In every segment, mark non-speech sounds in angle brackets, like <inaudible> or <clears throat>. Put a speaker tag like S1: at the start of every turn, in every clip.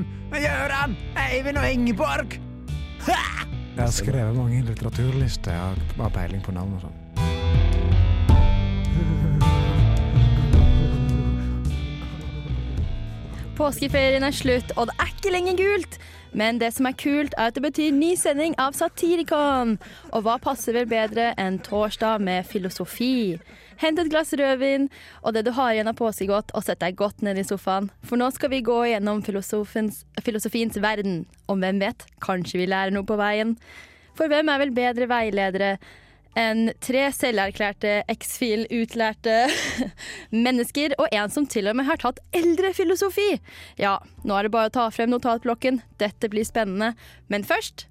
S1: Med Gøran, Eivind og Ingeborg. Ha! Jeg har skrevet mange litteraturlister. Jeg har peiling på navn og sånn.
S2: Påskeferien er slutt, og det ikke lenger gult. Men det som er kult, er at det betyr ny sending av Satirikon. Og hva passer vel bedre enn torsdag med filosofi? Hent et glass rødvin og det du har igjen av påskegodt, og sett deg godt ned i sofaen. For nå skal vi gå gjennom filosofiens verden. Og hvem vet, kanskje vi lærer noe på veien. For hvem er vel bedre veiledere enn tre selverklærte X-Fil-utlærte <laughs> mennesker, og en som til og med har tatt eldrefilosofi. Ja, nå er det bare å ta frem notatblokken. Dette blir spennende. Men først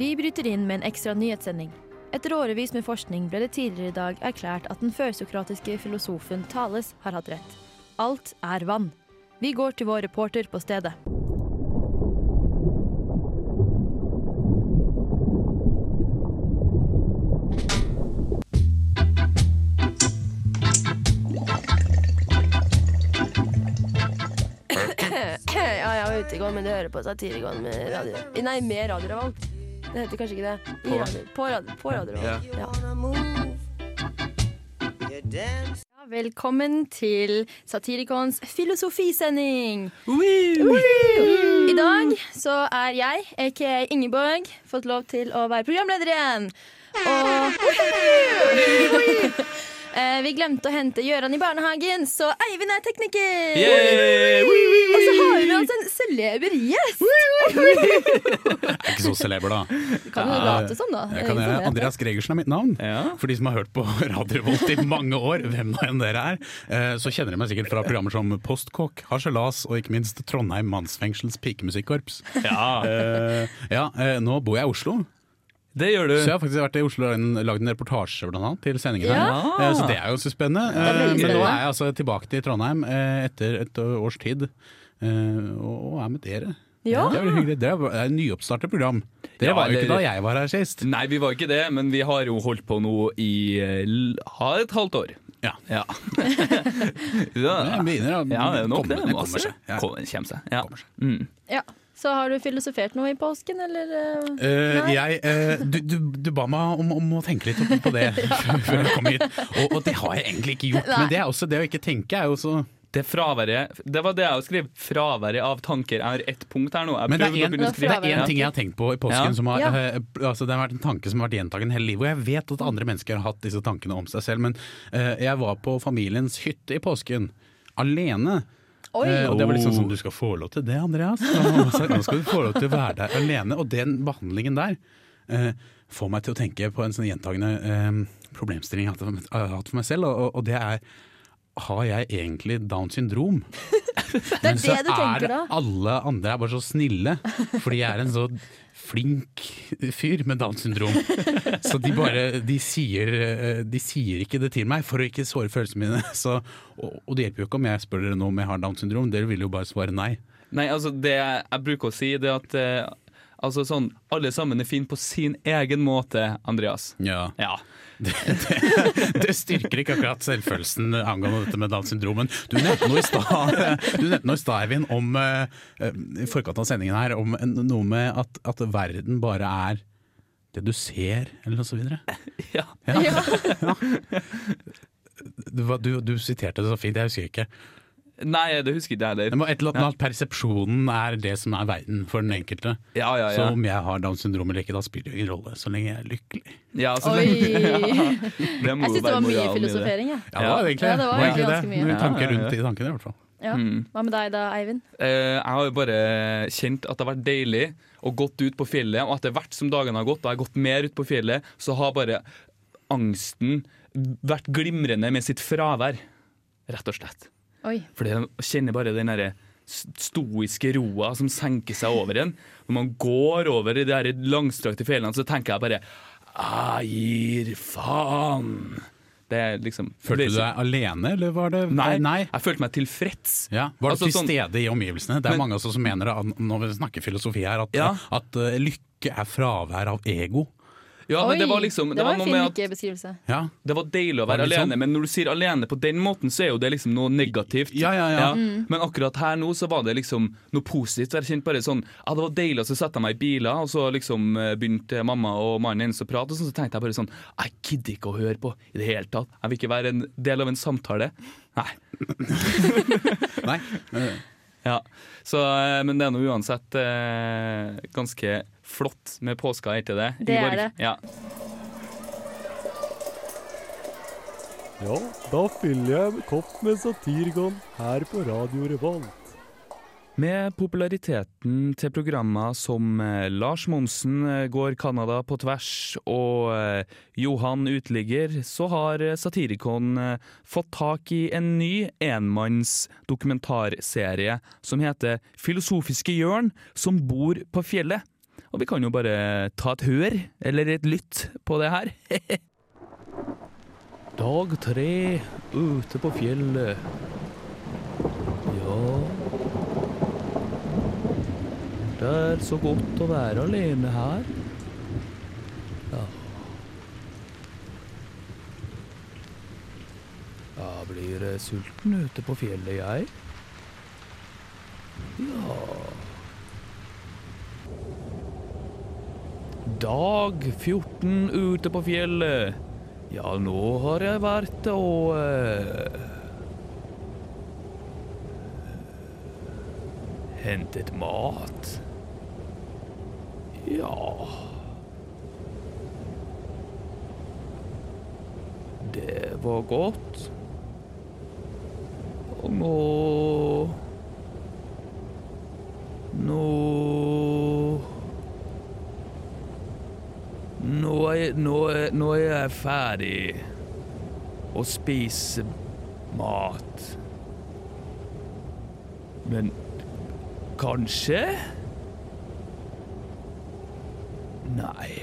S2: Vi bryter inn med en ekstra nyhetssending. Etter årevis med forskning ble det tidligere i dag erklært at den førsokratiske filosofen Thales har hatt rett. Alt er vann. Vi går til vår reporter på stedet.
S3: Går, men de hører på Satirigon med radio... Nei, med Radio Revolt. Det heter kanskje ikke det. I
S4: På?
S3: radio, på, radio, på Radio Revolt. Ja.
S2: Ja, velkommen til Satirikons filosofisending. I dag så er jeg, aka Ingeborg, fått lov til å være programleder igjen. Og Eh, Vi glemte å hente Gøran i barnehagen, så Eivind er tekniker.
S4: Yay!
S2: Og så har vi altså en celeber gjest.
S5: Jeg er ikke så celeber, da.
S2: Kan du late som, da?
S5: Jeg kan,
S2: det.
S5: Andreas Gregersen er mitt navn.
S4: Ja.
S5: For de som har hørt på <laughs> Radio Revolt i mange år, hvem nå enn dere er, eh, så kjenner de meg sikkert fra programmer som Postkokk, Harselas og ikke minst Trondheim mannsfengsels pikemusikkorps.
S4: Ja,
S5: Eh, ja, eh, nå bor jeg i Oslo,
S4: det gjør du.
S5: så jeg har faktisk vært i Oslo og en- lagd en reportasje blant annet, til sendingen
S2: Ja.
S5: her. Eh, Så det er jo så spennende.
S2: er
S5: Eh, Men nå er jeg altså tilbake til Trondheim eh, etter et års tid, eh, og er med dere.
S2: Ja.
S5: Det er veldig hyggelig. Det er et nyoppstartet program. Det
S4: Ja,
S5: var jo ikke da jeg var her sist.
S4: Nei, vi var ikke det, men vi har jo holdt på nå i har et halvt år.
S5: Ja. <laughs> <laughs>
S4: Ja.
S5: Det begynner å
S4: Ja, det er
S5: komme,
S4: det.
S5: det kommer seg. Ja.
S4: Kommer seg. Ja.
S5: Kommer seg.
S4: Mm.
S2: Ja. Så har du filosofert noe i påsken, eller? eh?
S5: Eh, jeg, uh, du, du, du ba meg om, om å tenke litt på det <laughs> <laughs> før jeg kom hit, og, og det har jeg egentlig ikke gjort.
S2: Nei.
S5: Men det er også det å ikke tenke er jo så
S4: Det fraværet Det var det jeg skrev. Fraværet av tanker. Jeg har ett punkt her nå. Jeg
S5: Men det er er én ting jeg har tenkt på i påsken
S4: Ja.
S5: som har,
S2: Ja.
S5: altså det har vært en tanke som har vært gjentagende hele livet. Og jeg vet at andre mennesker har hatt disse tankene om seg selv, men uh, jeg var på familiens hytte i påsken. Alene.
S2: Oi.
S5: Eh, og det var liksom sånn Du skal få lov til det, Andreas. Nå skal du få lov til å være der alene. Og den behandlingen der eh, får meg til å tenke på en sånn gjentagende eh, problemstilling jeg har hatt- for meg selv, og, og det er har jeg egentlig Downs syndrom? <laughs>
S2: Det er det du tenker da?
S5: alle andre er bare så snille, fordi jeg er en så flink fyr med Downs syndrom. <laughs> Så de bare de sier, eh, de sier ikke det til meg for å ikke såre følelsene mine. <laughs> Så, og, og det hjelper jo ikke om jeg spør dere nå om jeg har Downs syndrom, dere vil jo bare svare nei.
S4: Nei, altså det jeg, jeg bruker å si, det er at eh, altså sånn, alle sammen er fine på sin egen måte, Andreas.
S5: Ja.
S4: Ja.
S5: Det, det, det styrker ikke akkurat selvfølelsen angående dette med Downs syndrom. Men du nevnte noe i stad, Eivind, om eh, i forkant av sendingen her, om noe med at, at verden bare er det du ser, eller noe så videre. <laughs>
S4: Ja.
S5: Ja. <laughs> Du, du, du siterte det så fint, jeg husker ikke.
S4: Nei, det husker ikke jeg
S5: Det må et eller annet ja. at Persepsjonen er det som er verden for den enkelte.
S4: Ja, ja,
S5: Så om jeg har Downs syndrom eller ikke, da spiller det ingen rolle, så lenge jeg er lykkelig.
S4: ja så
S2: Oi! <laughs> Jeg syns det var mye filosofering, jeg.
S5: Ja, det var egentlig
S2: Ja, det var
S5: det.
S2: egentlig det. mye.
S5: Tanker rundt i tankene, i hvert fall.
S2: Ja.
S4: Mm.
S2: Hva med deg da, Eivind?
S4: Eh, jeg har jo bare kjent at det har vært deilig og gått ut på fjellet, og etter hvert som dagene har gått, og jeg har gått mer ut på fjellet, så har bare angsten vært glimrende med sitt fravær. Rett og slett.
S2: Oi.
S4: Fordi jeg kjenner bare den derre stoiske roa som senker seg over en. Når man går over i de her langstrakte fjellene, så tenker jeg bare Jeg gir faen. Det er liksom
S5: Følte du deg alene, eller var det
S4: Nei,
S5: Nei.
S4: jeg følte meg tilfreds.
S5: Ja, Var du
S4: Altså,
S5: til
S4: sånn-
S5: stede i omgivelsene? Det er
S4: Men-
S5: mange også som mener at når vi snakker filosofi her, at,
S4: Ja.
S5: at uh, lykke er fravær av ego.
S4: Ja, men det var liksom
S2: det var
S4: noe
S2: en fin
S4: med at
S2: ikke-beskrivelse.
S5: Ja,
S4: det var deilig å
S5: Var
S4: være
S5: det litt
S4: alene,
S5: sånn?
S4: men når du sier alene på den måten, så er jo det liksom noe negativt.
S5: Ja, ja, ja.
S4: Men akkurat her nå så var det liksom noe positivt. Jeg kjente bare sånn Ja, det var deilig, og så satte jeg meg i biler, og så liksom eh, begynte mamma og mannen hennes å prate, og sånn, så tenkte jeg bare sånn Jeg gidder ikke å høre på i det hele tatt. Jeg vil ikke være en del av en samtale. Nei. <laughs>
S5: Nei. <laughs> eh,
S4: Ja, så, eh, Men det er nå uansett eh, ganske flott med påska, etter det?
S2: Det er det.
S4: Ja.
S6: Ja, da fyller jeg en kopp med Satirgon her på Radio Revolt.
S4: Med populariteten til programmer som eh, Lars Monsen eh, går Canada på tvers og eh, Johan Uteligger, så har Satirikon fått tak i en ny enmanns dokumentarserie som heter Filosofiske hjørn som bor på fjellet. Og vi kan jo bare ta et hør, eller et lytt, på det her. <laughs> Dag tre ute på fjellet. Det er så godt å være alene her. Ja. Jeg blir sulten ute på fjellet, jeg. Ja Dag 14 ute på fjellet. Ja, nå har jeg vært og eh, Hentet mat. Ja Det var godt. Og nå Nå Nå er, nå, er, nå er jeg ferdig å spise mat. Men kanskje? Nei.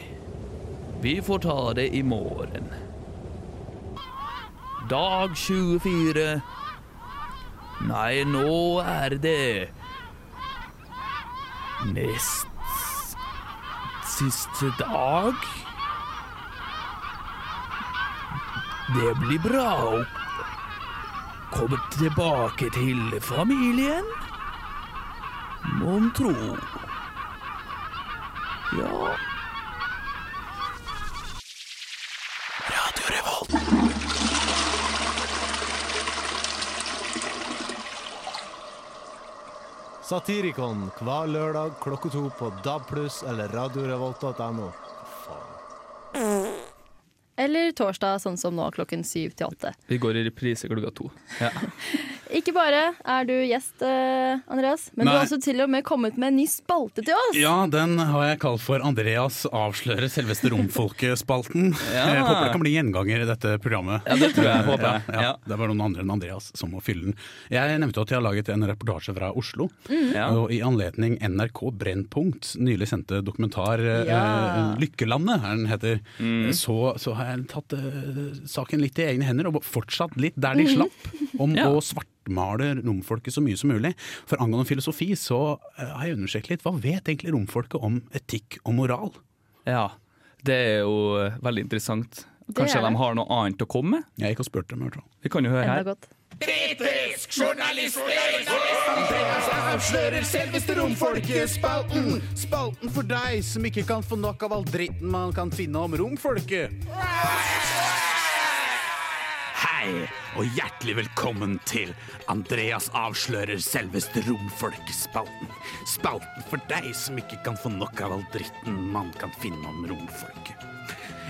S4: Vi får ta det i morgen. Dag 24. Nei, nå er det Nest siste dag. Det blir bra å komme tilbake til familien. Mon tro. Ja.
S6: Satirikon hver lørdag klokka to på DAB+, eller radiorevolt.no.
S2: Eller torsdag, sånn som nå, klokken syv til åtte.
S4: Vi går i reprise klokka to. <laughs> Ja.
S2: Ikke bare er du gjest, eh, Andreas, men du har også til og med kommet med en ny spalte til oss.
S5: Ja, den har jeg kalt for Andreas avslører selveste romfolkespalten. <laughs>
S4: Ja.
S5: Jeg håper det kan bli gjenganger i dette programmet.
S4: Ja, det tror jeg, håper jeg.
S5: Ja,
S4: Ja.
S5: Det er bare noen andre enn Andreas som må fylle den. Jeg nevnte at jeg har laget en reportasje fra Oslo.
S4: Ja.
S5: Og i anledning NRK Brennpunkt, nylig sendte dokumentar eh,
S2: Ja.
S5: eh, 'Lykkelandet', er den heter,
S4: Mm.
S5: så, så har jeg tatt eh, saken litt i egne hender og fortsatt litt der de slapp, om
S4: Ja.
S5: å svartmale romfolket så mye som mulig. For angående filosofi så eh, har jeg undersøkt litt, hva vet egentlig romfolket om etikk og moral?
S4: ja. Det er jo eh, veldig interessant. Kanskje de har noe annet å komme med?
S5: Jeg gikk og spurte dem, i hvert fall.
S4: Vi kan jo høre
S2: her.
S4: her.
S2: godt.
S5: avslører selveste romfolkespalten. Spalten for deg som ikke kan få nok av all dritten man kan finne om romfolket. Hei, og hjertelig velkommen til Andreas avslører selveste romfolkespalten. Spalten for deg som ikke kan få nok av all dritten man kan finne om romfolket.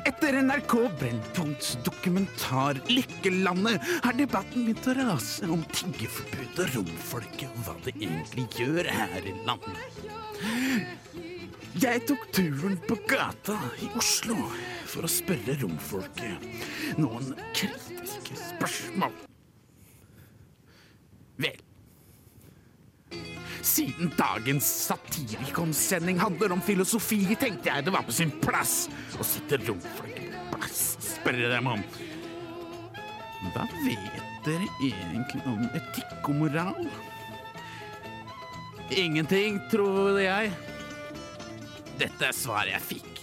S5: Etter NRK Brennpunkts dokumentar 'Lykkelandet' har debatten begynt å rase om tiggeforbud og romfolket, og hva det egentlig gjør her i landet. Jeg tok turen på gata i Oslo for å spørre romfolket noen kritiske spørsmål. Vel siden dagens Satirikon-sending handler om filosofi, tenkte jeg det var på sin plass å sette romfolket på plass og spørre dem om Hva vet dere egentlig om etikk og moral? Ingenting, trodde jeg. Dette er svaret jeg fikk.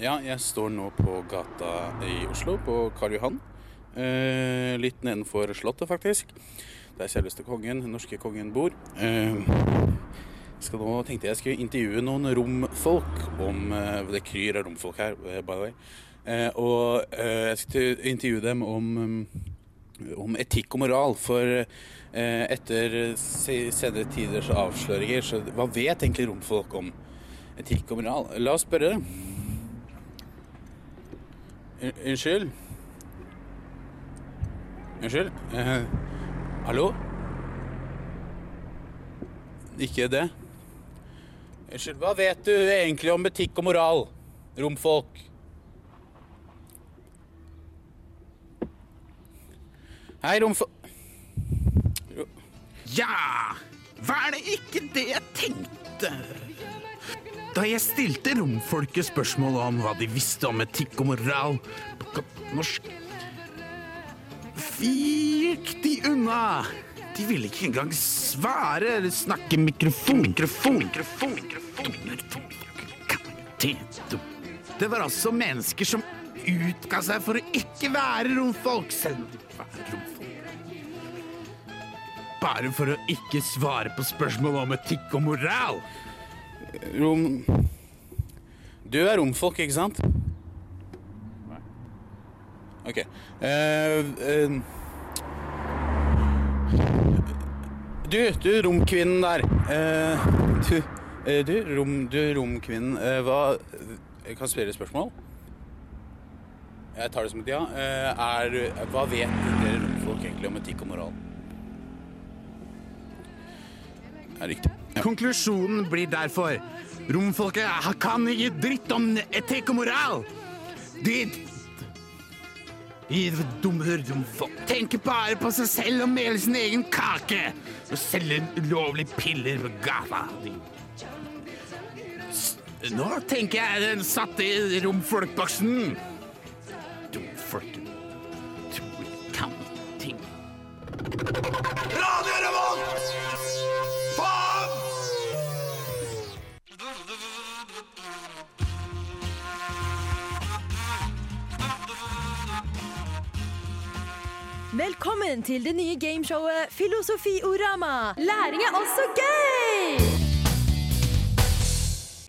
S5: Ja, jeg står nå på gata i Oslo, på Karl Johan. Eh, litt nedenfor Slottet, faktisk. Der selveste kongen, den norske kongen, bor. Eh, skal nå tenkte jeg skulle intervjue noen romfolk om eh, Det kryr av romfolk her, eh, by the way. Eh, og eh, jeg skal intervjue dem om, mm, om etikk og moral. For eh, etter se- senere tiders avsløringer, så hva vet egentlig romfolk om etikk og moral? La oss spørre dem. Unnskyld? Unnskyld? Eh, hallo? Ikke det? Unnskyld, hva vet du egentlig om etikk og moral? Romfolk? Hei, romfolk...
S7: Ja! Hva er det ikke det jeg tenkte? Da jeg stilte romfolket spørsmål om hva de visste om etikk og moral på norsk, gikk de unna. De ville ikke engang svare eller snakke mikrofon. Mikrofon, mikrofon, mikrofon. Det, var altså mennesker som utga seg for å ikke være romfolk, selv om de var romfolk. Bare for å ikke svare på spørsmål om etikk og moral.
S5: Rom... Du er romfolk, ikke sant? Nei. OK. Uh, uh, du, du romkvinnen der. Uh, du, eh, du, rom, du romkvinnen. hva Jeg kan spørre et spørsmål? Jeg tar det som et ja. Eh, er, hva vet dere romfolk egentlig om etikk og moral? Er riktig. Ja.
S7: Konklusjonen blir derfor romfolket kan ikke dritt om etikk og moral. De de dumme romfolk tenker bare på seg selv og meler sin egen kake og selger ulovlige piller på gata. Nå tenker jeg den satte romfolkboksen.
S2: Velkommen til det nye gameshowet Filosofiorama. Læring er også gøy!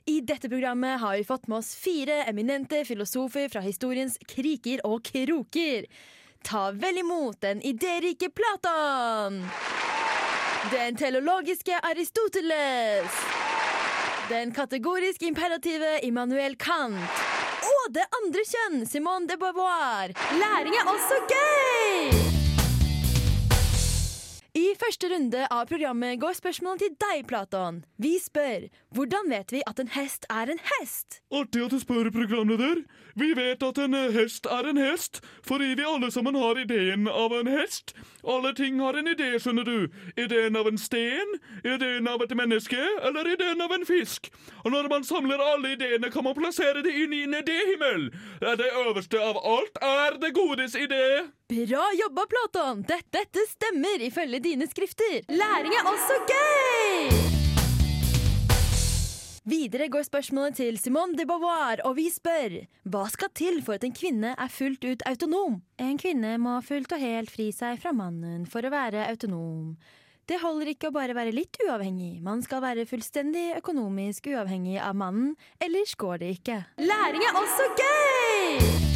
S2: I dette programmet har vi fått med oss fire eminente filosofer fra historiens kriker og kroker. Ta vel imot den idérike Platon. Den teleologiske Aristoteles. Den kategorisk imperative Immanuel Kant. Og det andre kjønn, Simone de Beauvoir. Læring er også gøy! Første runde av programmet går spørsmålet til deg, Platon. Vi spør hvordan vet vi at en hest er en hest?
S4: Artig at du spør, programleder. Vi vet at en eh, hest er en hest, fordi vi alle sammen har ideen av en hest. Alle ting har en idé, skjønner du. Ideen av en sten, ideen av et menneske, eller ideen av en fisk. Og når man samler alle ideene, kan man plassere det inn i en idéhimmel. Det øverste av alt er det godes idé.
S2: Bra jobba, Platon! Dette, dette stemmer ifølge dine skrifter. Læring er også gøy! Videre går spørsmålet til Simone de Beauvoir, og vi spør hva skal til for at en kvinne er fullt ut autonom? En kvinne må fullt og helt fri seg fra mannen for å være autonom. Det holder ikke å bare være litt uavhengig, man skal være fullstendig økonomisk uavhengig av mannen, ellers går det ikke. Læring er også gøy!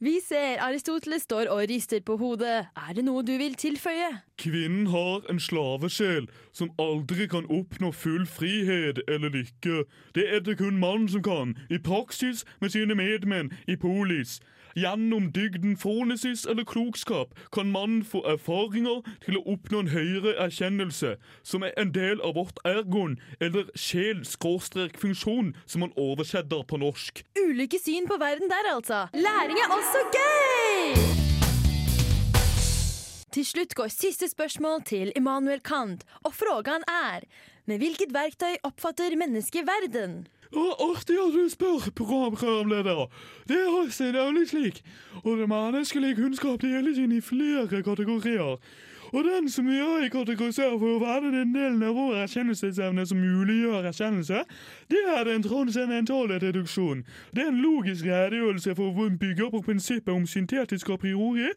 S2: Vi ser Aristoteles står og rister på hodet. Er det noe du vil tilføye?
S4: Kvinnen har en slavesjel som aldri kan oppnå full frihet eller lykke. Det er det kun mannen som kan, i praksis med sine medmenn i polis. Gjennom dygden fornesis eller klokskap kan mannen få erfaringer til å oppnå en høyere erkjennelse, som er en del av vårt ergon, eller sjel-funksjon, som man oversetter på norsk.
S2: Ulike syn på verden der, altså. Læring er også gøy! Til slutt går siste spørsmål til Immanuel Kant, og frågan er med hvilket verktøy oppfatter mennesket verden?
S4: Artig at du spør, programleder. Det er nemlig slik. Og det menneskelige kunnskap deles inn i flere kategorier. Og den som jeg kategoriserer for å være den delen av vår erkjennelsesevne som muliggjør erkjennelse, det er den transcendentale deduksjon. Det er en logisk redegjørelse for hvor den bygger på prinsippet om syntetisk a priori,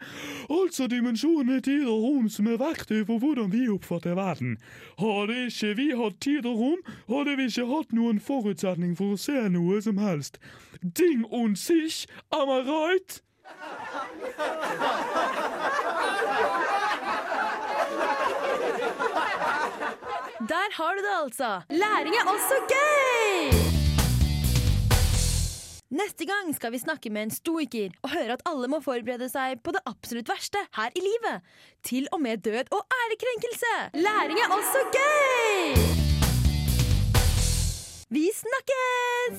S4: altså dimensjonene tid og rom som er verktøy for hvordan vi oppfatter verden. Hadde ikke vi hatt tid og rom, hadde vi ikke hatt noen forutsetning for å se noe som helst. Ding und sich, am I right?
S2: Der har du det, altså. Læring er også gøy! Neste gang skal vi snakke med en stoiker og høre at alle må forberede seg på det absolutt verste her i livet. Til og med død og ærekrenkelse. Læring er også gøy! Vi snakkes!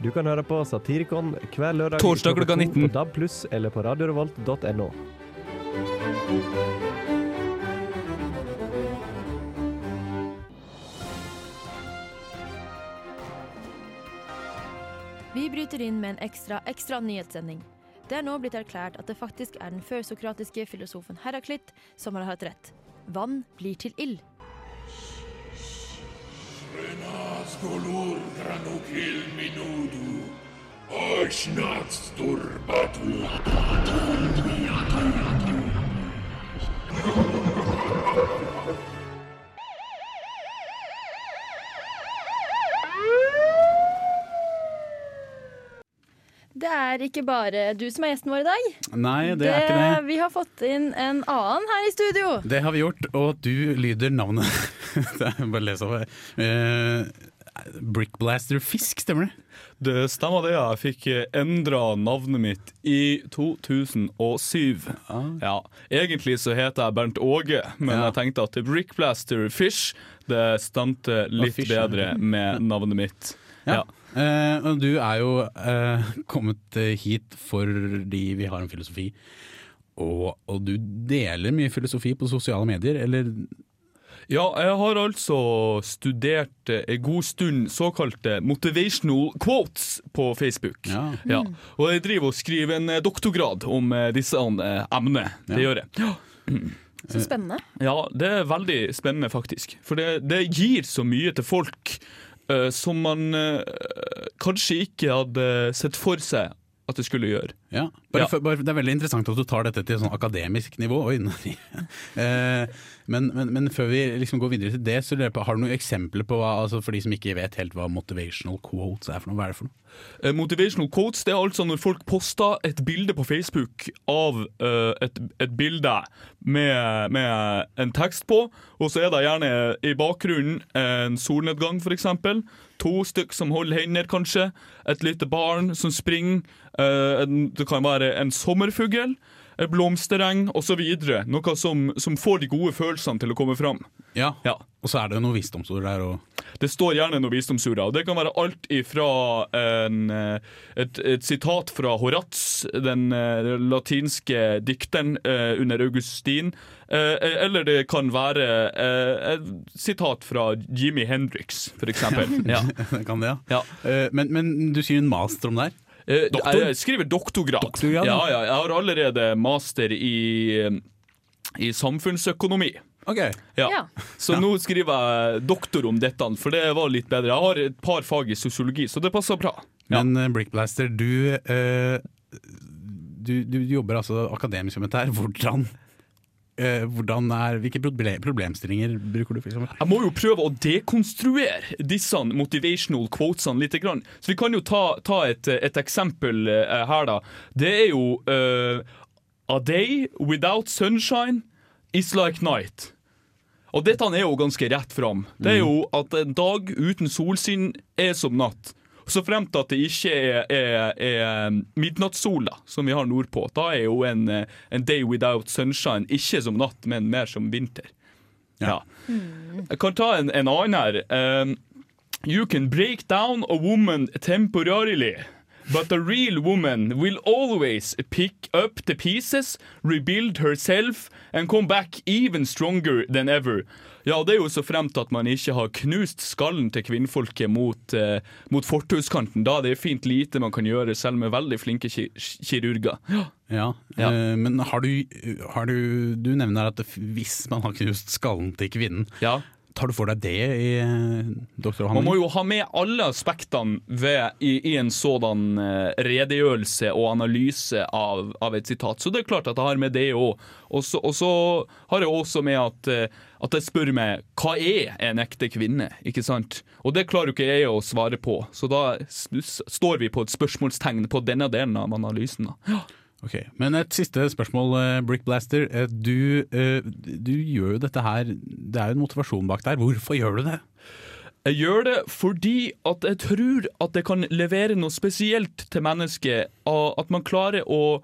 S6: Du kan høre på Satirikon hver lørdag
S4: Torsdag klokka 19.
S6: på DAB+, eller på radiorevolt.no.
S2: Vi bryter inn med en ekstra, ekstra nyhetssending. Det er nå blitt erklært at det faktisk er den førsokratiske filosofen Heraklit som har hatt rett. Vann blir til ild. Renascul ultranuchil minudu, Oșnaț turbatu, Iată, iată, iată. Det er ikke bare du som er gjesten vår i dag.
S5: Nei, det er ikke det.
S2: Vi har fått inn en annen her i studio.
S5: Det har vi gjort, og du lyder navnet <laughs> Det er bare å lese opp. Uh, Brickblaster Fisk, stemmer det?
S4: Det stemmer det, ja. Jeg fikk endra navnet mitt i 2007. Ja, Egentlig så heter jeg Bernt Åge, men
S5: Ja.
S4: jeg tenkte at Brickblaster Fish det stemte litt
S5: Fish,
S4: bedre med navnet mitt.
S5: Ja.
S4: Ja.
S5: Eh, og du er jo uh, kommet eh, hit fordi vi har en filosofi. Og, og du deler mye filosofi på sosiale medier, eller
S4: Ja, jeg har altså studert en god stund såkalte motivational quotes på Facebook.
S5: Ja.
S4: Ja. Og jeg driver og skriver en doktorgrad om disse emnene. Det
S5: Ja.
S4: gjør jeg.
S2: Så spennende.
S4: Ja, det er veldig spennende, faktisk. For det, det gir så mye til folk som man eh, kanskje ikke hadde sett for seg at det skulle gjøre.
S5: Ja. Bare,
S4: Ja.
S5: Bare, det er veldig interessant at du tar dette til sånn akademisk nivå. <laughs> Eh, men, men, men før vi liksom går videre til det, så på, har du noen eksempler på hva, altså for de som ikke vet helt hva motivational quotes er for noe? Hva er det for noe?
S4: Eh, Motivational quotes det er altså når folk poster et bilde på Facebook av eh, et, et bilde med, med en tekst på, og så er det gjerne i bakgrunnen en solnedgang, f.eks. To stykk som holder hender, kanskje. Et lite barn som springer. eh, en, det kan være en sommerfugl. Blomstereng osv. Noe som, som får de gode følelsene til å komme fram.
S5: Ja.
S4: Ja.
S5: Og så er det noe visdomsord der. Og,
S4: Det står gjerne noe visdomsord. og Det kan være alt ifra en, eh, et, et sitat fra Horatz, den eh, latinske dikteren eh, under Augustin, eller det kan være et sitat fra Jimmy Hendrix, eksempel. <laughs> Ja.
S5: kan det, ja.
S4: Ja.
S5: Men, men du sier en master om det her?
S4: Eh,
S5: Doktor?
S4: Jeg skriver doktorgrad.
S5: Doktorgrad, ja.
S4: ja, ja, jeg har allerede master i, i samfunnsøkonomi.
S5: Ok.
S4: Ja.
S2: Ja.
S4: Så nå skriver jeg doktor om dette, for det var litt bedre. Jeg har et par fag i sosiologi, så det passer bra. Ja.
S5: Men uh, Brickblaster, du, uh, du, du jobber altså akademisk med dette her. Hvordan er, hvilke problemstillinger bruker du? For eksempel?
S4: Jeg må jo prøve å dekonstruere disse motivational quotesene litt. Grann. Så vi kan jo ta, ta et, et eksempel eh, her, da. Det er jo uh, A day without sunshine is like night. Og dette er jo ganske rett fram. Det er jo at en dag uten solsyn er som natt. Så fremt at det ikke er, er, er midnattssol, da, som vi har nordpå, da er jo en, eh, en day without sunshine ikke som natt, men mer som vinter. Ja. Jeg kan ta en, en annen her. Um, you can break down a woman temporarily, But a real woman will always pick up the pieces, rebuild herself and come back even stronger than ever. Ja, og det er jo så fremt at man ikke har knust skallen til kvinnfolket mot, eh, mot fortauskanten. Da er det fint lite man kan gjøre, selv med veldig flinke ki kirurger. Ja.
S5: Ja,
S4: Ja.
S5: eh, men har du, har du Du nevner at hvis man har knust skallen til kvinnen,
S4: ja.
S5: Tar du for deg det i eh,
S4: Man må jo ha med alle aspektene ved, i, i en sådan eh, redegjørelse og analyse av, av et sitat. Så det er klart at jeg har med det òg. Og så har jeg også med at, eh, at jeg spør meg hva er en ekte kvinne? Ikke sant? Og det klarer jo ikke jeg å svare på, så da står vi på et spørsmålstegn på denne delen av analysen. Da. Ja.
S5: Ok, Men et siste spørsmål, eh, Brick Blaster. Eh, Du, eh, du gjør jo dette her Det er jo en motivasjon bak der. Hvorfor gjør du det?
S4: Jeg gjør det fordi at jeg tror at det kan levere noe spesielt til mennesket. At man klarer å,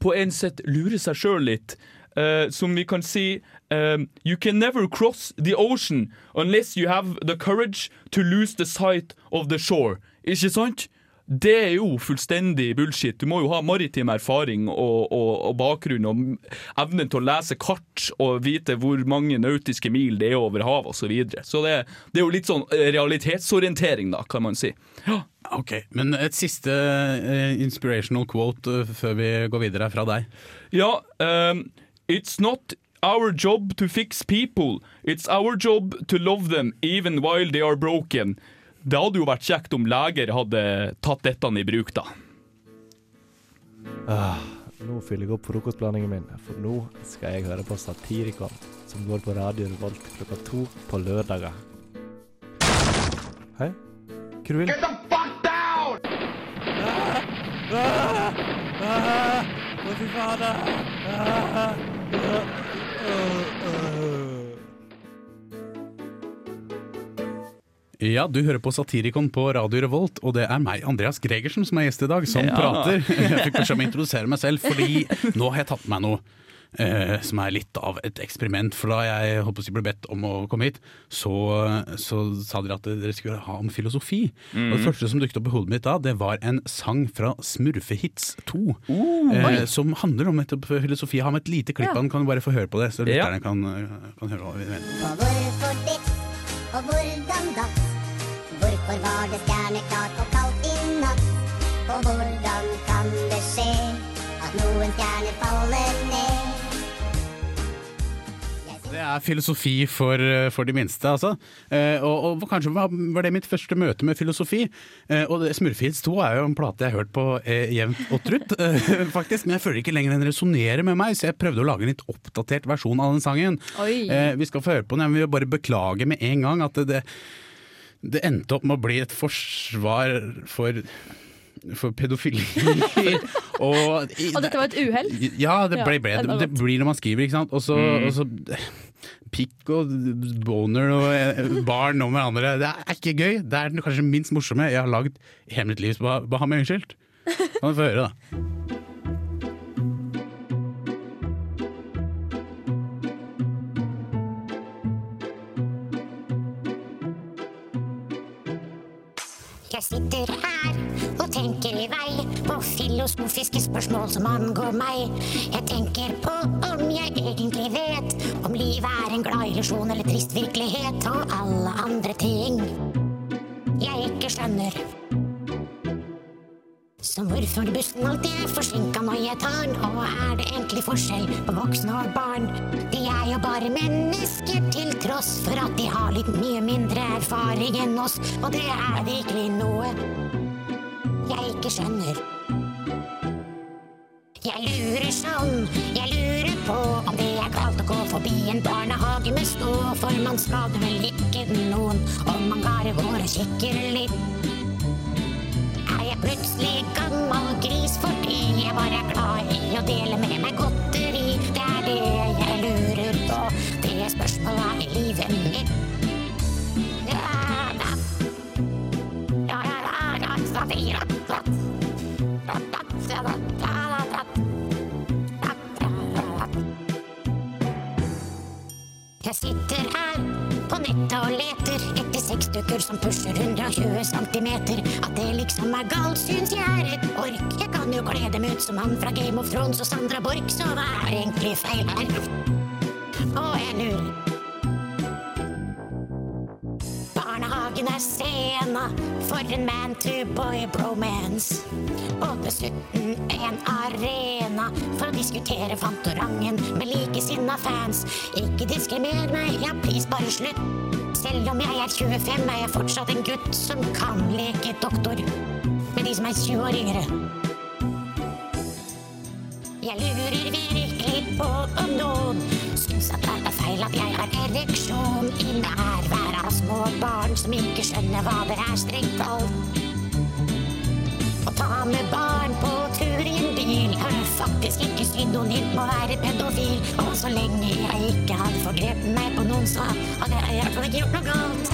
S4: på en sett lure seg sjøl litt. Uh, som vi kan si um, You can never cross the ocean unless you have the courage to lose the sight of the shore. Ikke sant? Det er jo fullstendig bullshit. Du må jo ha maritim erfaring og, og, og bakgrunn og evnen til å lese kart og vite hvor mange nautiske mil det er over havet osv. Så, videre. så det, det er jo litt sånn eh, realitetsorientering, da, kan man si. Ja.
S5: Ok, Men et siste eh, inspirational quote eh, før vi går videre fra deg.
S4: Ja, um, it's not our job to fix people. It's our job to love them even while they are broken. Det hadde jo vært kjekt om leger hadde tatt dette i bruk, da.
S6: Nå fyller jeg opp frokostblandingen min, for nå skal jeg høre på Satirikon, som går på Radio Revolt klokka to på lørdager. Hei? Hva du vil? Get the fuck down! Ah! Ah! Ah! Fy fader! Ah! Ah! Ah!
S5: Ja, du hører på Satirikon på Radio Revolt, og det er meg, Andreas Gregersen, som er gjest i dag, som
S4: Ja.
S5: prater. <laughs> Jeg fikk beskjed om å introdusere meg selv, fordi nå har jeg tatt med meg noe. Eh, som er litt av et eksperiment. For da jeg håper jeg ble bedt om å komme hit, så, så sa dere at dere skulle ha om filosofi. Og Det første som dukket opp i hodet mitt da, det var en sang fra Smurfehits 2. eh, som handler om nettopp filosofi. Jeg har med et lite klipp
S2: Ja.
S5: den, kan du bare få høre på det, så
S4: Ja.
S5: kan, kan høre hva vi mener.
S8: Og hvorfor det, og hvordan Hvorfor var det stjerneklart og kaldt i natt? Og hvordan kan det skje at noen stjerner faller ned?
S5: Det er filosofi for, for de minste, altså. Eh, og, og kanskje var, var det mitt første møte med filosofi. Eh, og det- 2 er jo en plate jeg har hørt på eh, jevnt og trutt, <laughs> eh, faktisk. Men jeg føler ikke lenger den resonnerer med meg, så jeg prøvde å lage en litt oppdatert versjon av den sangen. Eh, vi skal få høre på den, jeg vil bare beklage med en gang at det, det, det endte opp med å bli et forsvar for for pedofili. <laughs> og, i-
S2: Og dette var et uhell?
S5: ja, det, ble, ble,
S2: det
S5: det, blir når man skriver, ikke sant. Og så, og så pikk og boner og eh, barn om hverandre. Det er ikke gøy. Det er kanskje minst morsomme jeg har lagd i hele mitt liv. Bare, bare ha meg unnskyldt. Kan du få høre, da.
S8: Sitter her og tenker i vei på filosofiske spørsmål som angår meg. Jeg tenker på om jeg egentlig vet om livet er en glad illusjon eller trist virkelighet, og alle andre ting jeg ikke skjønner. Som hvorfor bussen alltid er forsinka når jeg tar den, og er det egentlig forskjell på voksne og barn? De er jo bare mennesker til tross for at de har litt mye mindre erfaring enn oss, og det er virkelig noe jeg ikke skjønner. Jeg lurer sånn, jeg lurer på om det er galt å gå forbi en barnehage med stå, for man skader vel ikke noen om man bare går og kikker litt. Gammel gris fordi jeg bare er glad i å dele med meg godteri? Det er det jeg lurer på, det er spørsmålet i livet mitt. Jeg sitter her på nettet og leter sexdukker som pusher 120 centimeter. At det liksom er galt, syns jeg er et ork. Jeg kan jo kle dem ut som han fra Game of Thrones og Sandra Borch, så hva er egentlig feil her? Og jeg lurer Barnehagen er scena for en man-to-boy-bromance. Og dessuten en arena for å diskutere Fantorangen med likesinna fans. Ikke diskriminer meg, ja, please, bare slutt. Selv om jeg er 25, er jeg fortsatt en gutt som kan leke doktor med de som er 20 år yngre. Jeg lurer virkelig på om noen syns at det er feil at jeg har ereksjon i nærvær av små barn som ikke skjønner hva det er strengt talt. Ta med barn på tur i en bil er faktisk ikke synonymt med å være pedofil. Og så lenge jeg ikke hadde forgrepet meg på noen, så hadde jeg i hvert fall ikke gjort noe galt.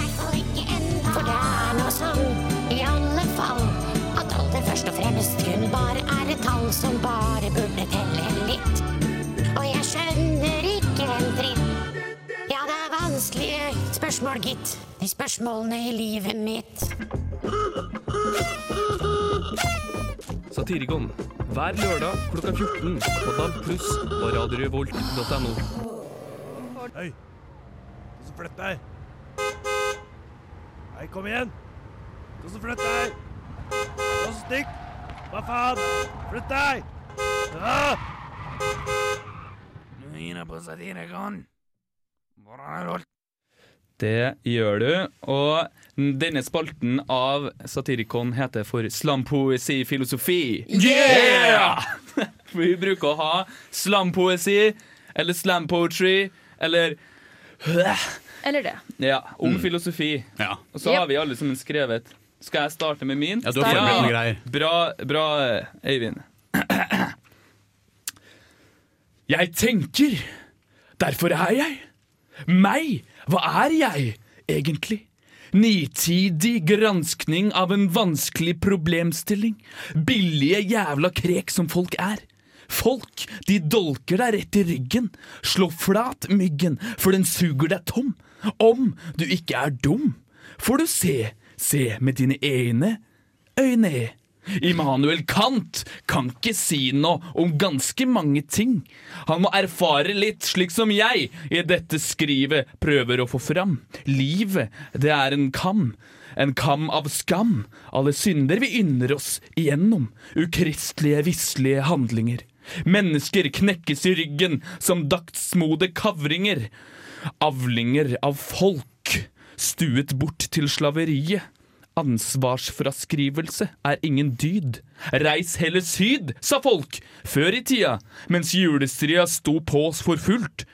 S8: For det er nå sånn, i alle fall, at alder først og fremst kun bare er et tall som bare burde telle litt. Og jeg skjønner ikke en dritt. Ja, det er vanskelige spørsmål, gitt. De spørsmålene i livet mitt.
S9: Satirikon hver lørdag klokka 14 på DAB pluss og radiorevolt.no.
S6: Hei! Du som flytter deg. Hei, kom igjen! Du som flytter deg. Du som stikk. Hva faen? Flytt deg! Ah!
S7: Nå er inne på Satirikon. Hvordan er det?
S4: Det gjør du. Og denne spalten av Satirikon heter for Slampoesi-filosofi.
S2: Yeah! <laughs>
S4: Vi bruker å ha slampoesi eller slam poetry eller
S2: Eller det.
S4: Ja, om filosofi.
S5: Ja.
S4: Og så har vi alle sammen skrevet. Skal jeg starte med min?
S5: Ja, du har forberedt noen greier.
S4: Bra, bra, Eivind. <clears throat> Jeg tenker, derfor er jeg. Meg, hva er jeg egentlig? Nitidig granskning av en vanskelig problemstilling. Billige jævla krek som folk er. Folk, de dolker deg rett i ryggen. Slå flat myggen, for den suger deg tom. Om du ikke er dum, får du se, se med dine egne øyne. Immanuel Kant kan ikke si noe om ganske mange ting. Han må erfare litt, slik som jeg i dette skrivet prøver å få fram. Livet, det er en kam. En kam av skam. Alle synder vi ynder oss igjennom. Ukristelige, vislige handlinger. Mennesker knekkes i ryggen som dagsmode kavringer. Avlinger av folk, stuet bort til slaveriet. Ansvarsfraskrivelse er ingen dyd. Reis heller syd, sa folk, før i tida, mens julestria sto på oss for fullt.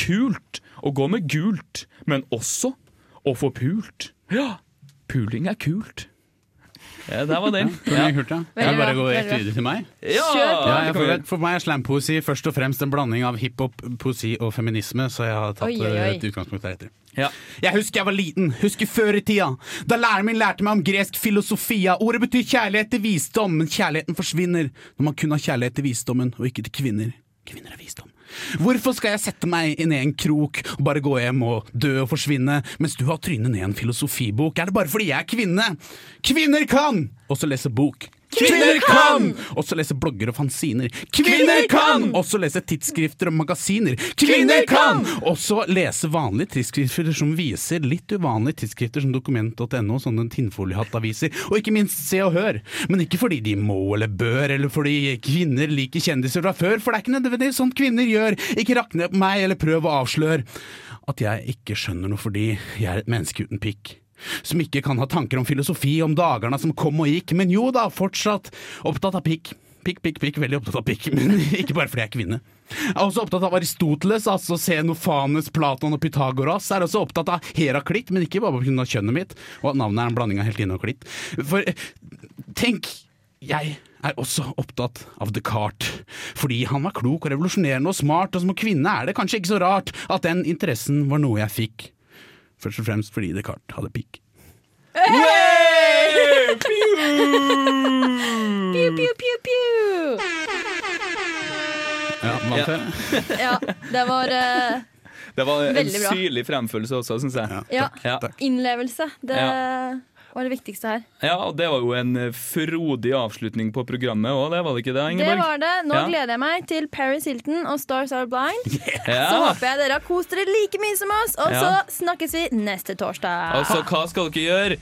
S4: Kult å gå med gult, men også å få pult. Ja, puling er kult. Ja, der var den.
S5: Det var kult, ja. Jeg bare
S2: gå
S5: rett videre til meg.
S4: Ja,
S5: Ja, jeg, for, for meg er slampoesi først og fremst en blanding av hiphop, poesi og feminisme, så jeg har tatt
S2: Oi, oi, oi.
S5: et utgangspunkt deretter.
S4: Ja.
S5: Jeg husker jeg var liten, husker før i tida, da læreren min lærte meg om gresk filosofia. Ordet betyr kjærlighet til visdom, men kjærligheten forsvinner når man kun har kjærlighet til visdommen og ikke til kvinner. Kvinner er visdom. Hvorfor skal jeg sette meg inn i en krok og bare gå hjem og dø og forsvinne, mens du har trynet ned en filosofibok? Er det bare fordi jeg er kvinne? Kvinner kan også lese bok. Kvinner kan også lese blogger og fanziner. Kvinner kan også lese tidsskrifter og magasiner. Kvinner kan også lese vanlige tidsskrifter som viser litt uvanlige tidsskrifter som dokument.no, sånne tinnfoliehattaviser, og ikke minst Se og Hør. Men ikke fordi de må eller bør, eller fordi kvinner liker kjendiser fra før, for det er ikke nødvendigvis sånn kvinner gjør. Ikke rakk ned på meg eller prøv å avsløre at jeg ikke skjønner noe fordi jeg er et menneske uten pikk som ikke kan ha tanker om filosofi om dagene som kom og gikk, men jo da, fortsatt opptatt av pikk. Pikk, pikk, pikk, veldig opptatt av pikk, <laughs> men ikke bare fordi jeg er kvinne. Jeg er også opptatt av Aristoteles, altså Xenofanes, Platon og Pythagoras. Jeg er også opptatt av Heraklitt, men ikke bare pga. kjønnet mitt, og at navnet er en blanding av heltinne og klitt. For eh, tenk, jeg er også opptatt av Descartes, fordi han var klok og revolusjonerende og smart, og som kvinne er det kanskje ikke så rart at den interessen var noe jeg fikk. Først og fremst fordi Descartes hadde pikk.
S2: Pew, pew, pew, pew.
S5: Ja, vant?
S2: Ja, det var uh,
S4: Det var en syrlig fremførelse også, syns jeg.
S2: Ja,
S4: Ja.
S2: innlevelse. Det Var det viktigste her.
S4: Ja, og det var jo en eh, frodig avslutning på programmet òg, det var det ikke det,
S2: Det var det. Nå
S4: Ja.
S2: gleder jeg meg til Paris Hilton og Stars Are Blind. <laughs> Så håper jeg dere har kost dere like mye som oss, og
S4: Ja.
S2: så snakkes vi neste torsdag.
S4: Altså, hva skal dere gjøre?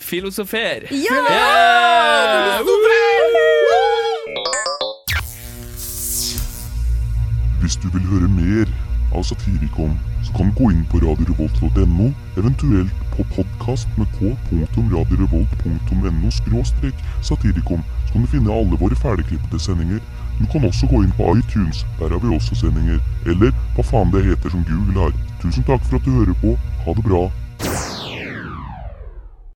S4: Filosofer.
S2: Ja!
S4: Yeah!
S10: Hvis du vil høre mer av Satirikon, så kan du gå inn på radiorevolt.no, eventuelt på podkast med k.radiorevolt.no skråstrek satirikon, så kan du finne alle våre ferdigklippede sendinger. Du kan også gå inn på iTunes, der har vi også sendinger. Eller hva faen det heter som Google har. Tusen takk for at du hører på. Ha det bra.